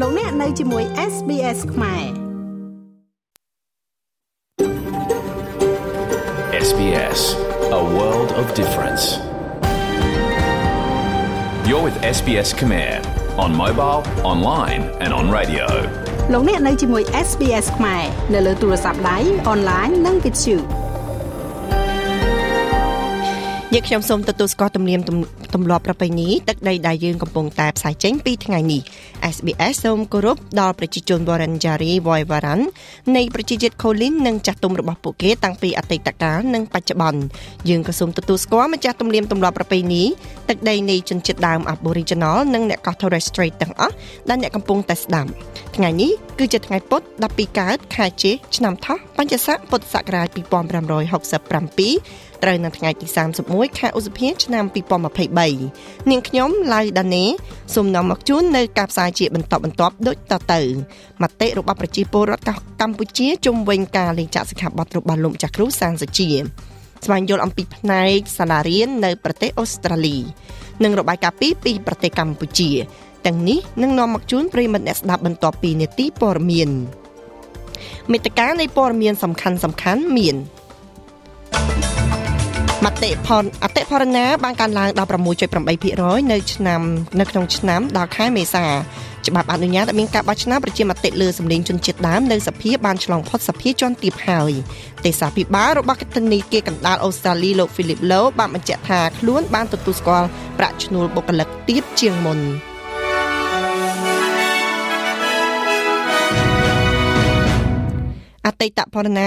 លោកអ្នកនៅជាមួយ SBS ខ្មែរ SBS A world of difference You're with SBS Khmer on mobile, online and on radio. លោកអ្នកនៅជាមួយ SBS ខ្មែរនៅលើទូរស័ព្ទដៃអនឡាញនិងវិទ្យុយើងខ្ញុំសូមទទួលស្គាល់ទំនៀម ទម្លាប់ប្រពៃណីទឹកដីដែលយើងកំពុងតែផ្សាយចេញពីថ្ងៃនេះ SBS សូមគោរពដល់ប្រជាជន Wurundjeri Woiwurrung នៃប្រជាជាតិ Kulin និងចាស់ទុំរបស់ពួកគេតាំងពីអតីតកាលនិងបច្ចុប្បន្នយើងក៏សូមទទួលស្គាល់ម្ចាស់ទំនៀមទម្លាប់ប្រពៃណីទឹកដីនៃជនជាតិដើម Aboriginal និងអ្នកកោះ Torres Strait ទាំងអស់ដែលអ្នកកំពុងតែស្ដាប់ថ្ងៃនេះគឺជាថ្ងៃពុធ12កើតខែជេឆ្នាំថោះបញ្ញស័កពុទ្ធសករាជ2567ត្រូវនៅថ្ងៃទី31ខែឧសភាឆ្នាំ2023នាងខ្ញុំឡៅដាណេសូមនាំមកជូននៅការផ្សាយជាបន្តបន្ទាប់ដូចតទៅមតិរបស់ប្រជាពលរដ្ឋកម្ពុជាជុំវិញការលេងចាក់សិក្ខាបទរបស់លោកម្ចាស់គ្រូសានសជាស្វែងយល់អំពីផ្នែកសាលារៀននៅប្រទេសអូស្ត្រាលី និងរបាយការណ៍ពីពីប្រទេសកម្ពុជាទាំងនេះនឹងនាំមកជូនប្រិមត្តអ្នកស្ដាប់បន្ទាប់ពីនេតិព័ត៌មាន មេត្តានៃព័ត៌មានសំខាន់សំខាន់មានមតិផលអតិផរណាបានកើនឡើងដល់6.8%នៅឆ្នាំនៅក្នុងឆ្នាំដល់ខែមេសាច្បាប់អនុញ្ញាតឲ្យមានការបោះឆ្នោតប្រជាមតិលើសម្លេងជនជាតិដើមនៅសភាបានឆ្លងផុតសភាជាន់ទាបហើយទេសាភិបាលរបស់គណនីគាកណ្ដាលអូស្ត្រាលីលោក Philip Lowe បានបញ្ជាក់ថាខ្លួនបានទទួលស្គាល់ប្រាក់ឈ្នួលបុគ្គលិកទាបជាងមុន អតីតផរណា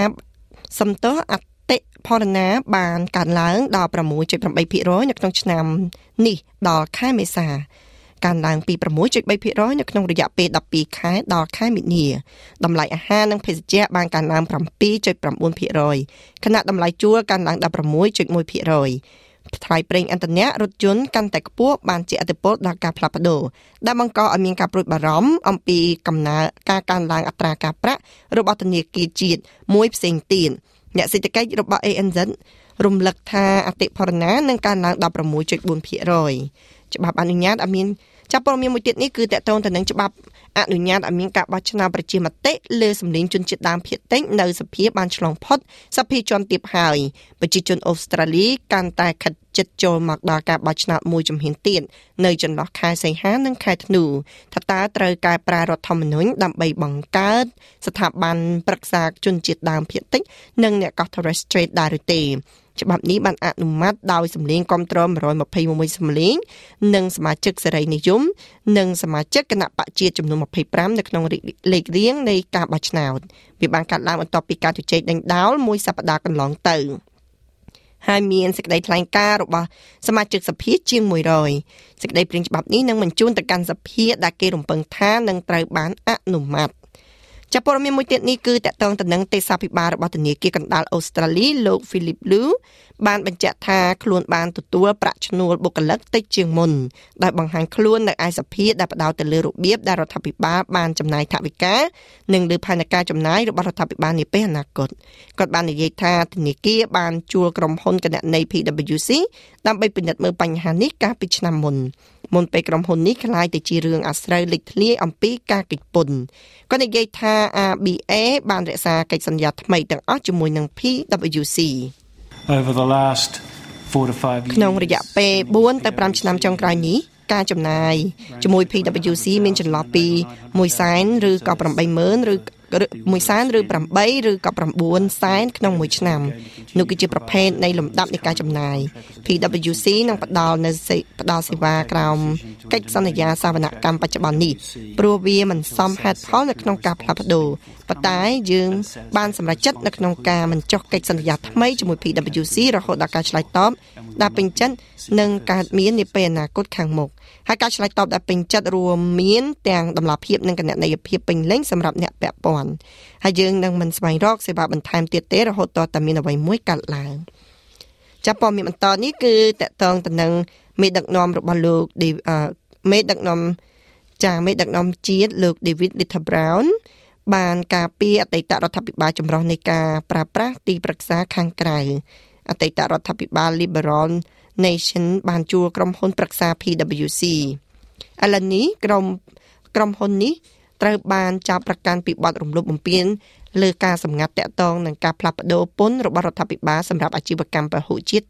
សំទោសអតិផរណាបានកើនឡើងដល់6.8%នៅក្នុងឆ្នាំនេះដល់ខែមេសាកើនឡើងពី6.3%នៅក្នុងរយៈពេល12ខែដល់ខែមិនិនាតម្លៃអាហារនិងភេសជ្ជៈបានកើនឡើង7.9%ខណៈតម្លៃជួលកើនឡើងដល់6.1% ថ្លៃប្រេងឥន្ធនៈរថយន្តកាន់តែខ្ពស់បានជាអតិពលដល់ការផ្លាស់ប្ដូរដែលបង្កឲ្យមានការព្រួយបារម្ភអំពីកំណើការកើនឡើងអត្រាការប្រាក់របស់ធនាគារជាតិមួយផ្សេងទៀតអ្នកសេដ្ឋកិច្ចរបស់ ANZ រំលឹកថាអតិផរណានឹងកើនឡើង16.4%ច្បាប់អនុញ្ញាតឲ្យមានចាប់ព័ត៌មានមួយទៀតនេះគឺតកតងទៅនឹងច្បាប់ អនុញ្ញាតឲ្យមានការបោះឆ្នោតប្រជាមតិលើសម្លេងជនជាតិដើមភាគតិចនៅសភាបានឆ្លងផុតសភាជាន់ទាបហើយប្រជាជនអូស្ត្រាលីកាន់តែខិតជិតចូលមកដល់ការបោះឆ្នោតមួយជំហានទៀតនៅចន្លោះខែសីហានិងខែធ្នូថាតើត្រូវកែប្រែរដ្ឋធម្មនុញ្ញដើម្បីបង្កើត ស្ថាប័នប្រឹក្សាជនជាតិដើមភាគតិចនិងអ្នកកោះ Torres Strait ដែរឬទេច្បាប់នេះបានអនុម័តដោយសម្លេងគ្រប់គ្រង121សម្លេង និងសមាជិកសេរីនិយម និងសមាជិកគណៈបកជាតិចំនួន25នៅក្នុងលេខរៀងនៃការបោះឆ្នោតវាបានកាត់ឡើងបន្ទាប់ពីការជជែកដេញដោលមួយសប្តាហ៍កន្លងទៅហើយមានសេចក្តីថ្លែងការណ៍របស់សមាជិកសភាជាង100សេចក្តីព្រាងច្បាប់នេះនឹងបញ្ជូនទៅកាន់សភាដែលគេរំពឹងថានឹងត្រូវបានអនុម័ត ចាប់ព័ត៌មានមួយទៀតនេះគឺតកតងទៅនឹងទេសាភិបាលរបស់ធនាគារកណ្ដាលអូស្ត្រាលីលោក Philip Lu បានបញ្ជាក់ថាខ្លួនបានទទួលប្រាក់ឈ្នួលបុគ្គលិកតិចជាងមុនដោយបង្ហាញខ្លួននៅឯសភាដែលផ្ដោតទៅលើរបៀបដែលរដ្ឋាភិបាលបានចំណាយថវិកានិងលើផែនការចំណាយរបស់រដ្ឋាភិបាលនាពេលអនាគតគាត់បាននិយាយថាធនាគារបានជួលក្រុមហ៊ុនគណនេយ្យ PwC ដើម្បីពិនិត្យមើលបញ្ហានេះកាលពីឆ្នាំមុន មុនពេលក្រុមហ៊ុននេះក្លាយទៅជារឿងអាស្រូវលេចធ្លាយអំពីការកិច្ចពន្ធគាត់និយាយថា ABA បានរក្សាកិច្ចសន្យាថ្មីទាំងអស់ជាមួយនឹង PwC over the last 4 to 5 years ក្នុងរយៈពេល4ទៅ5ឆ្នាំចុងក្រោយនេះការចំណាយជាមួយ PwC មានចន្លោះពី1សែនឬក៏80000ឬ 1សែនឬ8ឬក៏9សែនក្នុងមួយឆ្នាំនោះគឺជាប្រភេទនៃលំដាប់នៃការចំណាយ PwC នឹងផ្ដល់នៅផ្ដល់សេវាក្រោមកិច្ចសន្យាសាវនកម្មបច្ចុប្បន្ននេះព្រោះវាមិនសមហេតុផលនៅក្នុងការផ្លាស់ប្ដូរ ប៉ុន្តែយើងបានសម្រេចចិត្តនៅក្នុងការបញ្ចុះកិច្ចសន្យាថ្មីជាមួយ PwC រហូតដល់ការឆ្លើយតបដែលពេញចិត្តនឹងកើតមាននាពេលអនាគតខាងមុខហើយការឆ្លើយតបដែលពេញចិត្តរួមមានទាំងតម្លាភាពនិងគណនេយ្យភាពពេញលេញសម្រាប់អ្នកពាក់ព័ន្ធហើយយើងនឹងមិនស្វែងរកសេវាបន្ថែមទៀតទេរហូតតតែមានអ្វីមួយកាត់ឡើងចាប់ព័ត៌មានបន្តនេះគឺតកតងទៅនឹងមេដឹកនាំរបស់លោកមេដឹកនាំចាមេដឹកនាំជាតិលោក David Little Brown បានការពារអតីតរដ្ឋាភិបាលចម្រុះនៃការប្រើប្រាស់ទីប្រឹក្សាខាងក្រៅអតីតរដ្ឋាភិបាល Liberal Nation បានជួលក្រុមហ៊ុនប្រឹក្សា PwC ឥឡូវនេះក្រុមក្រុមហ៊ុននេះត្រូវបានចាប់ប្រកាន់ពីបទរំលោភបំពានលើការសម្ងាត់តាក់ទងនឹងការផ្លាស់ប្តូរពន្ធរបស់រដ្ឋាភិបាលសម្រាប់អាជីវកម្មពហុជាតិ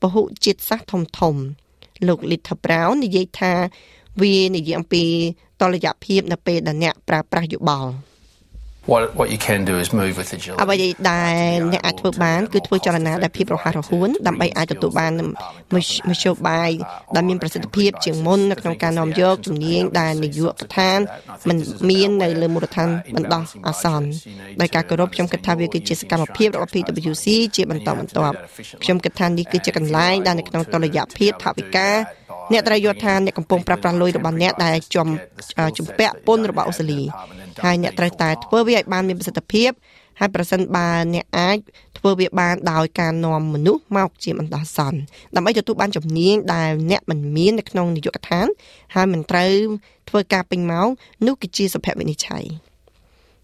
ពហុជាតិសាសធំធំ លោក Little Brown និយាយថាវានិយាយអំពីតលយៈភាពនៅពេលដែលអ្នកប្រើប្រាស់យោបល់ What what you can do is move with agility. អ្វីដែលអ្នកអាចធ្វើបានគឺធ្វើចលនាដោយភាពរហ័សរហួនដើម្បីអាចទទួលបានមធ្យោបាយដែលមានប្រសិទ្ធភាពជាងមុននៅក្នុងការនាំយកជំនាញដែលនាយកដ្ឋានមិនមាននៅលើមូលដ្ឋានបណ្ដោះអាសន្នដោយការគោរពខ្ញុំគិតថាវាគឺជាសកម្មភាពរបស់ PwC ជាបន្តបន្ទាប់ខ្ញុំគិតថានេះគឺជាកន្លែងដែលនៅក្នុងតលយៈភាពថវិកា អ្នកត្រូវយល់ថាអ្នកកំពុងប្រើប្រាស់លុយរបស់អ្នកដែលចំជំពាក់ពន្ធរបស់អូស្ត្រាលីហើយអ្នកត្រូវតែធ្វើវាឲ្យបានមានប្រសិទ្ធភាពហើយប្រសិនបើអ្នកអាចធ្វើវាបានដោយការនាំមនុស្សមកជាបណ្ដោះអាសន្នដើម្បីទទួលបានជំនាញដែលអ្នកមិនមាននៅក្នុងនាយកដ្ឋានហើយមិនត្រូវធ្វើការពេញម៉ោងនោះគឺជាសុភវិនិច្ឆ័យ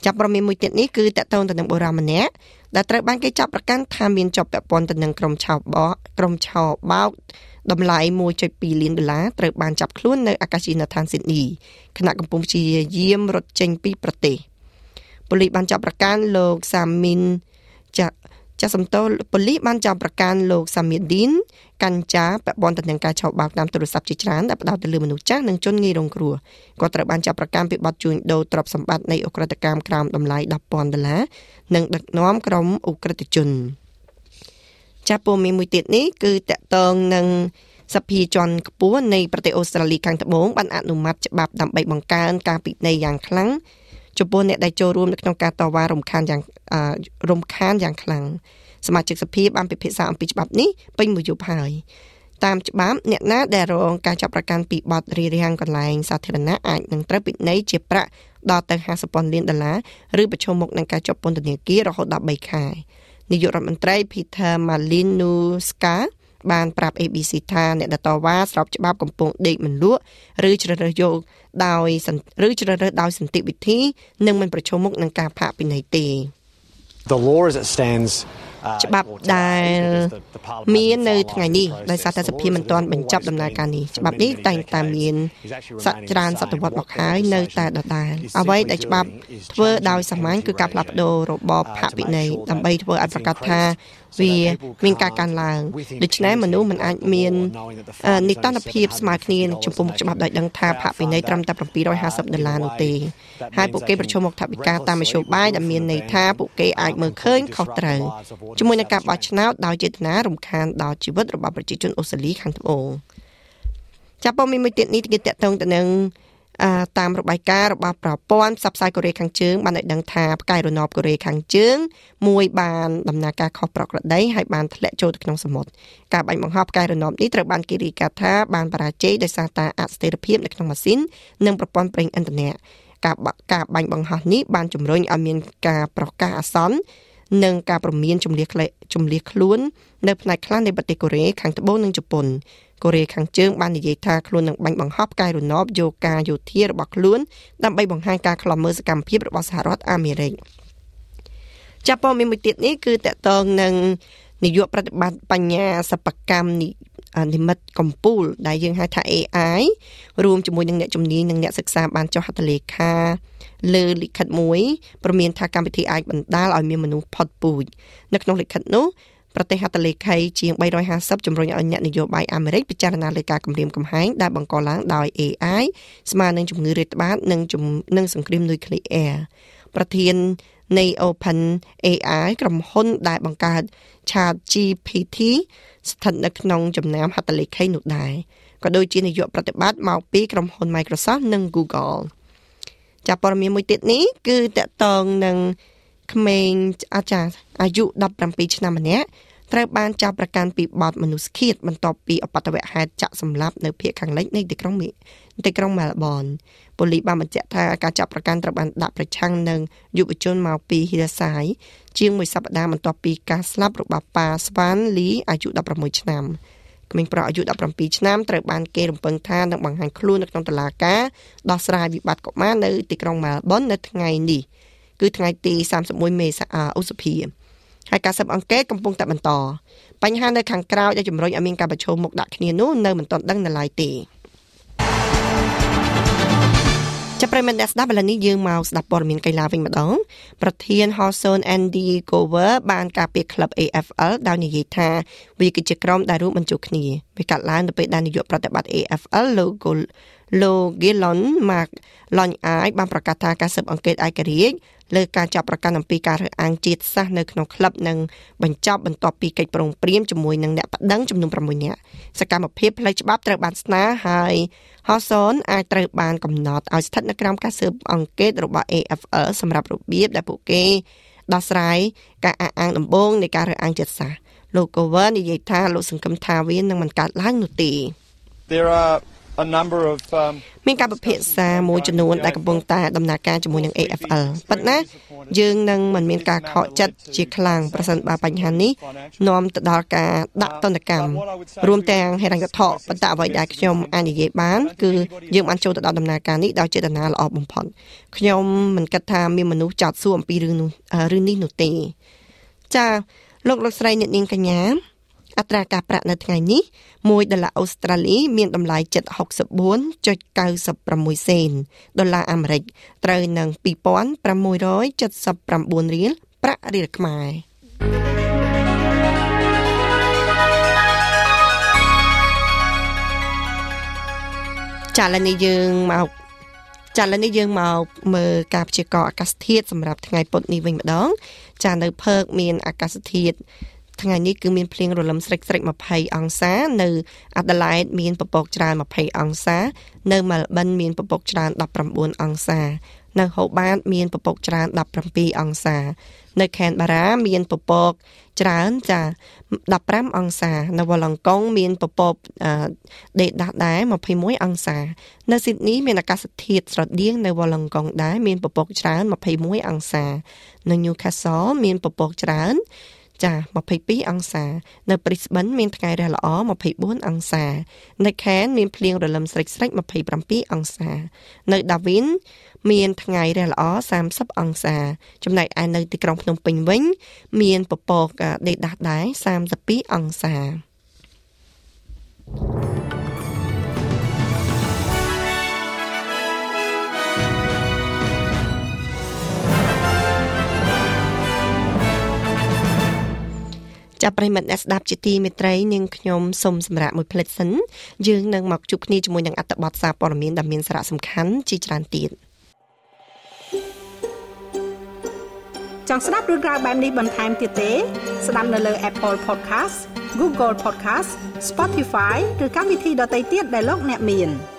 ចាប់ប្រមានមួយទៀតនេះគឺតកតងទៅនឹងបុរាណម្នាក់ ដែលត្រូវបានគេចាប់ប្រកាន់ថាមានជាប់ពាក់ព័ន្ធទៅនឹងក្រុមឆោបោក្រុមឆោបោកតម្លៃ1.2លានដុល្លារត្រូវបានចាប់ខ្លួននៅអាកាសយានដ្ឋានស៊ីដនីខណៈកំពុងព្យាយាមរត់ចេញពីប្រទេសប៉ូលីសបានចាប់ប្រកាន់លោកសាមីនចា ចាសំតោប៉ូលីសបានចាប់ប្រកាន់លោកសាមៀឌីនកញ្ចាពាក់ព័ន្ធទៅនឹងការឆោបបោកតាមទូរស័ព្ទជាច្រើនដែលផ្ដោតទៅលើមនុស្សចាស់និងជនងាយរងគ្រោះគាត់ត្រូវបានចាប់ប្រកាន់ពីបទជួញដូរទ្រព្យសម្បត្តិនៃអ ுக ្រិតកម្មក្រោមតម្លៃ10,000ដុល្លារនិងដឹកនាំក្រុមអ ுக ្រិតជនចាព័ត៌មានមួយទៀតនេះគឺតកតងនឹងសភាជាន់ខ្ពស់នៃប្រទេសអូស្ត្រាលីខាងត្បូងបានអនុម័តច្បាប់ដើម្បីបង្កើនការពិន័យយ៉ាងខ្លាំង ចំពោះអ្នកដែលចូលរួមនៅក្នុងការតវ៉ារំខានយ៉ាងរំខានយ៉ាងខ្លាំងសមាជិកសភាបានពិភាក្សាអំពីច្បាប់នេះពេញមួយយប់ហើយតាមច្បាប់អ្នកណាដែលរងការចាប់ប្រកាន់ពីបទរារាំងកន្លែងសាធារណៈអាចនឹងត្រូវពិន័យជាប្រាក់ដល់ទៅ50,000លានដុល្លារឬប្រឈមមុខនឹងការជាប់ពន្ធនាគាររហូតដល់3ខែនាយករដ្ឋមន្ត្រី Peter Malinuska បានប្រាប់ ABC ថាអ្នកដតវ៉ាស្របច្បាប់កំពុងដេកមិនលក់ឬជ្រើសរើសយកដោយឬជ្រើសរើសដោយសន្តិវិធីនិងមិនប្រឈមមុខនឹងការផាកពិន័យទេ The law as it stands ច្បាប់ដែលមាននៅថ្ងៃនេះដោយសារតែសភាមិនទាន់បញ្ចប់ដំណើរការនេះច្បាប់នេះតែងតែមានសច្រើនសតវត្សមកហើយនៅតែដដែលអ្វីដែលច្បាប់ធ្វើដោយសាមញ្ញគឺការផ្លាស់ប្ដូររបបផាកពិន័យដើម្បីធ្វើឲ្យប្រកាសថា វាមានការកើនឡើងដូច្នេះមនុស្សមិនអាចមាននីតិភាពស្មើគ្នាចំពោះមុខច្បាប់ដោយដឹងថាផាកពិន័យត្រឹមតែ750ដុល្លារនោះទេហើយពួកគេប្រឈមមុខថវិកាតាមមធ្យោបាយដែលមានន័យថាពួកគេអាចមើលឃើញខុសត្រូវជាមួយនឹងការបោះឆ្នោតដោយចេតនារំខានដល់ជីវិតរបស់ប្រជាជនអូស្ត្រាលីខាងត្បូងចាប់ព័ត៌មានមួយទៀតនេះគេតកតងទៅនឹង តាមរបាយការណ៍របស់ប្រព័ន្ធផ្សព្វផ្សាយកូរ៉េខាងជើងបានឲ្យដឹងថាផ្កាយរណបកូរ៉េខាងជើងមួយបានដំណើរការខុសប្រក្រតីហើយបានធ្លាក់ចូលទៅក្នុងសមុទ្រការបាញ់បង្ហោះផ្កាយរណបនេះត្រូវបានគេរាយការណ៍ថាបានបរាជ័យដោយសារតែអស្ថិរភាពនៅក្នុងម៉ាស៊ីននិងប្រព័ន្ធប្រេងឥន្ធនៈការការបាញ់បង្ហោះនេះបានជំរុញឲ្យមានការប្រកាសអាសន្ននិងការប្រមានជំនះជំនះខ្លួន នៅផ្នែកខ្លះនៃប្រទេសកូរ៉េខាងត្បូងនិងជប៉ុន កូរ៉េខាងជើងបាននិយាយថាខ្លួននឹងបាញ់បង្ហោះផ្កាយរណបយកការយោធារបស់ខ្លួនដើម្បីបង្ហាញការខ្លំមើលសកម្មភាពរបស់សហរដ្ឋអាមេរិកចាប់ព័ត៌មានមួយទៀតនេះគឺតកតងនឹងនាយកប្រតិបត្តិបញ្ញាសិប្បកម្មនិមិត្តកម្ពុជាដែលយើងហៅថា AI រួមជាមួយនឹងអ្នកជំនាញនិងអ្នកសិក្សាបានចុះហត្ថលេខាលើលិខិតមួយព្រមានថាកម្មវិធីអាចបណ្ដាលឲ្យមានមនុស្សផុតពូជនៅក្នុងលិខិតនោះ ប្រទេសហត្ថលេខីជាង350ជំរុញឲ្យអ្នកនយោបាយអាមេរិកពិចារណាលើការគម្រាមកំហែងដែលបង្កឡើងដោយ AI ស្មើនឹងជំងឺរាតត្បាតនិងនិងសង្គ្រាមនុយក្លេអ៊ែរប្រធាននៃ Open AI ក្រុមហ៊ុនដែលបង្កើត Chat GPT ស្ថិតនៅក្នុងចំណាំហត្ថលេខីនោះដែរក៏ដូចជានាយកប្រតិបត្តិមកពីក្រុមហ៊ុន Microsoft និង Google ចាប់ព័ត៌មានមួយទៀតនេះគឺតកតងនឹង ក្មេងអាចារ្យអាយុ17ឆ្នាំម្នាក់ត្រូវបានចាប់ប្រកាន់ពីបទមនុស្សឃាតបន្ទាប់ពីអបតវហេតុចាក់សម្លាប់នៅភូមិខាងលិចនៃទីក្រុងមីទីក្រុងមែលប៊នប៉ូលីសបានបញ្ជាក់ថាការចាប់ប្រកាន់ត្រូវបានដាក់ប្រឆាំងនឹងយុវជនមកពីហ៊ីរ៉ាសាយជាងមួយសប្តាហ៍បន្ទាប់ពីការស្លាប់របស់ប៉ាស្វានលីអាយុ16ឆ្នាំក្មេងប្រុសអាយុ17ឆ្នាំត្រូវបានគេរំពឹងថានឹងបង្ហាញខ្លួននៅក្នុងតុលាការដោះស្រាយវិបត្តិកុមារនៅទីក្រុងមែលប៊ននៅថ្ងៃនេះ គឺថ្ងៃទី31មេសាឧសភាហើយការស៊ើបអង្កេតកំពុងតែបន្តបញ្ហានៅខាងក្រៅដែលជំរុញឲ្យមានការប្រឈមមុខដាក់គ្នានោះនៅមិនទាន់ដឹងនៅឡើយទេចាប់ប្រិមត្តអ្នកស្ដាប់ឥឡូវនេះយើងមកស្ដាប់ព័ត៌មានកីឡាវិញម្ដងប្រធាន Hawson Andy Gower បានការពារក្លឹប AFL ដោយនិយាយថាវាគឺជាក្រុមដែលរួមបញ្ចូលគ្នាវាកាត់ឡើងនៅពេលដែលនាយកប្រតិបត្តិ AFL លោកលោក Gillon Mark ឡុញអាយបានប្រកាសថាការស៊ើបអង្កេតឯករាជ្យ លើការចាប់ប្រកាន់អំពីការរើសអើងជាតិសាសន៍នៅក្នុងក្លឹបនឹងបញ្ចប់បន្ទាប់ពីកិច្ចព្រមព្រៀងជាមួយនឹងអ្នកប្តឹងចំនួន6នាក់សកម្មភាពផ្លូវច្បាប់ត្រូវបានស្នើហើយ Hawson អាចត្រូវបានកំណត់ឲ្យស្ថិតនៅក្រោមការស៊ើបអង្កេតរបស់ AFL សម្រាប់របៀបដែលពួកគេដោះស្រាយការអះអាងដំបូងនៃការរើសអើងជាតិសាសន៍លោក Cover និយាយថាលោកសង្ឃឹមថាវានឹងមិនកើតឡើងនោះទេ There are a number of um, មានការពិភាក្សាមួយចំនួនដែលកំពុងតែដំណើរការជាមួយនឹង AFL ប៉ុន្តែយើងនឹងមិនមានការខកចិត្តជាខ្លាំងប្រសិនបើបញ្ហានេះនាំទៅដល់ការដាក់ទណ្ឌកម្មរួមទាំងហេរញ្ញវត្ថុប៉ុន្តែអ្វីដែលខ្ញុំអាចនិយាយបានគឺយើងបានចូលទៅដល់ដំណើរការនេះដោយចេតនាល្អបំផុតខ្ញុំមិនគិតថាមានមនុស្សចោទសួរអំពីរឿងនោះរឿងនេះនោះទេចាលោកលោកស្រីអ្នកនាងកញ្ញា អត្រាការប្រាក់នៅថ្ងៃនេះ1ដុល្លារអូស្ត្រាលី មានតម្លៃជិត64.96សេនដុល្លារអាមេរិកត្រូវនឹង2679រៀលប្រាក់រៀលខ្មែរចាឥឡូវនេះយើងមកចាឥឡូវនេះយើងមកមើលការព្យាករណ៍អាកាសធាតុសម្រាប់ថ្ងៃពុធនេះវិញម្ដង ចានៅភើកមានអាកាសធាតុ ថ្ងៃនេះគឺមានភ្លៀងរលឹមស្រិចស្រិច20អង្សា នៅអាដាលេដមានពពកច្រើន20អង្សា នៅមែលប៊នមានពពកច្រើន19អង្សា នៅហូបាតមានពពកច្រើន17អង្សា នៅខេនបារ៉ាមានពពកច្រើនចា15អង្សា នៅវ៉ាឡង់កុងមានពពកដេដាស់ដែរ21អង្សា នៅស៊ីដនីមានអាកាសធាតុស្រដៀងនៅវ៉ាឡង់កុងដែរមានពពកច្រើន21អង្សា នៅញូខាសលមានពពកច្រើន ចា22អង្សា នៅ Brisbane មានថ្ងៃរះល្អ24អង្សា នៅ Cairns មានភ្លៀងរលឹមស្រិចស្រិច27អង្សា នៅ Darwin មានថ្ងៃរះល្អ30អង្សា ចំណែកឯនៅទីក្រុងភ្នំពេញវិញ មានពពកដេកដាស់ដែរ32អង្សា ចាប់ប្រិមិត្តអ្នកស្ដាប់ជាទីមេត្រីនាងខ្ញុំសូមសម្រាប់មួយផ្លេចសិនយើងនឹងមកជួបគ្នាជាមួយនឹងអត្ថបទសារព័ត៌មានដែលមានសារៈសំខាន់ជាច្រើនទៀតចង់ស្ដាប់រឿងក្រៅបែបនេះបន្ថែមទៀតទេ ស្ដាប់នៅលើ Apple Podcast Google Podcast Spotify ឬកម្មវិធីដទៃទៀតដែលលោកអ្នកមាន។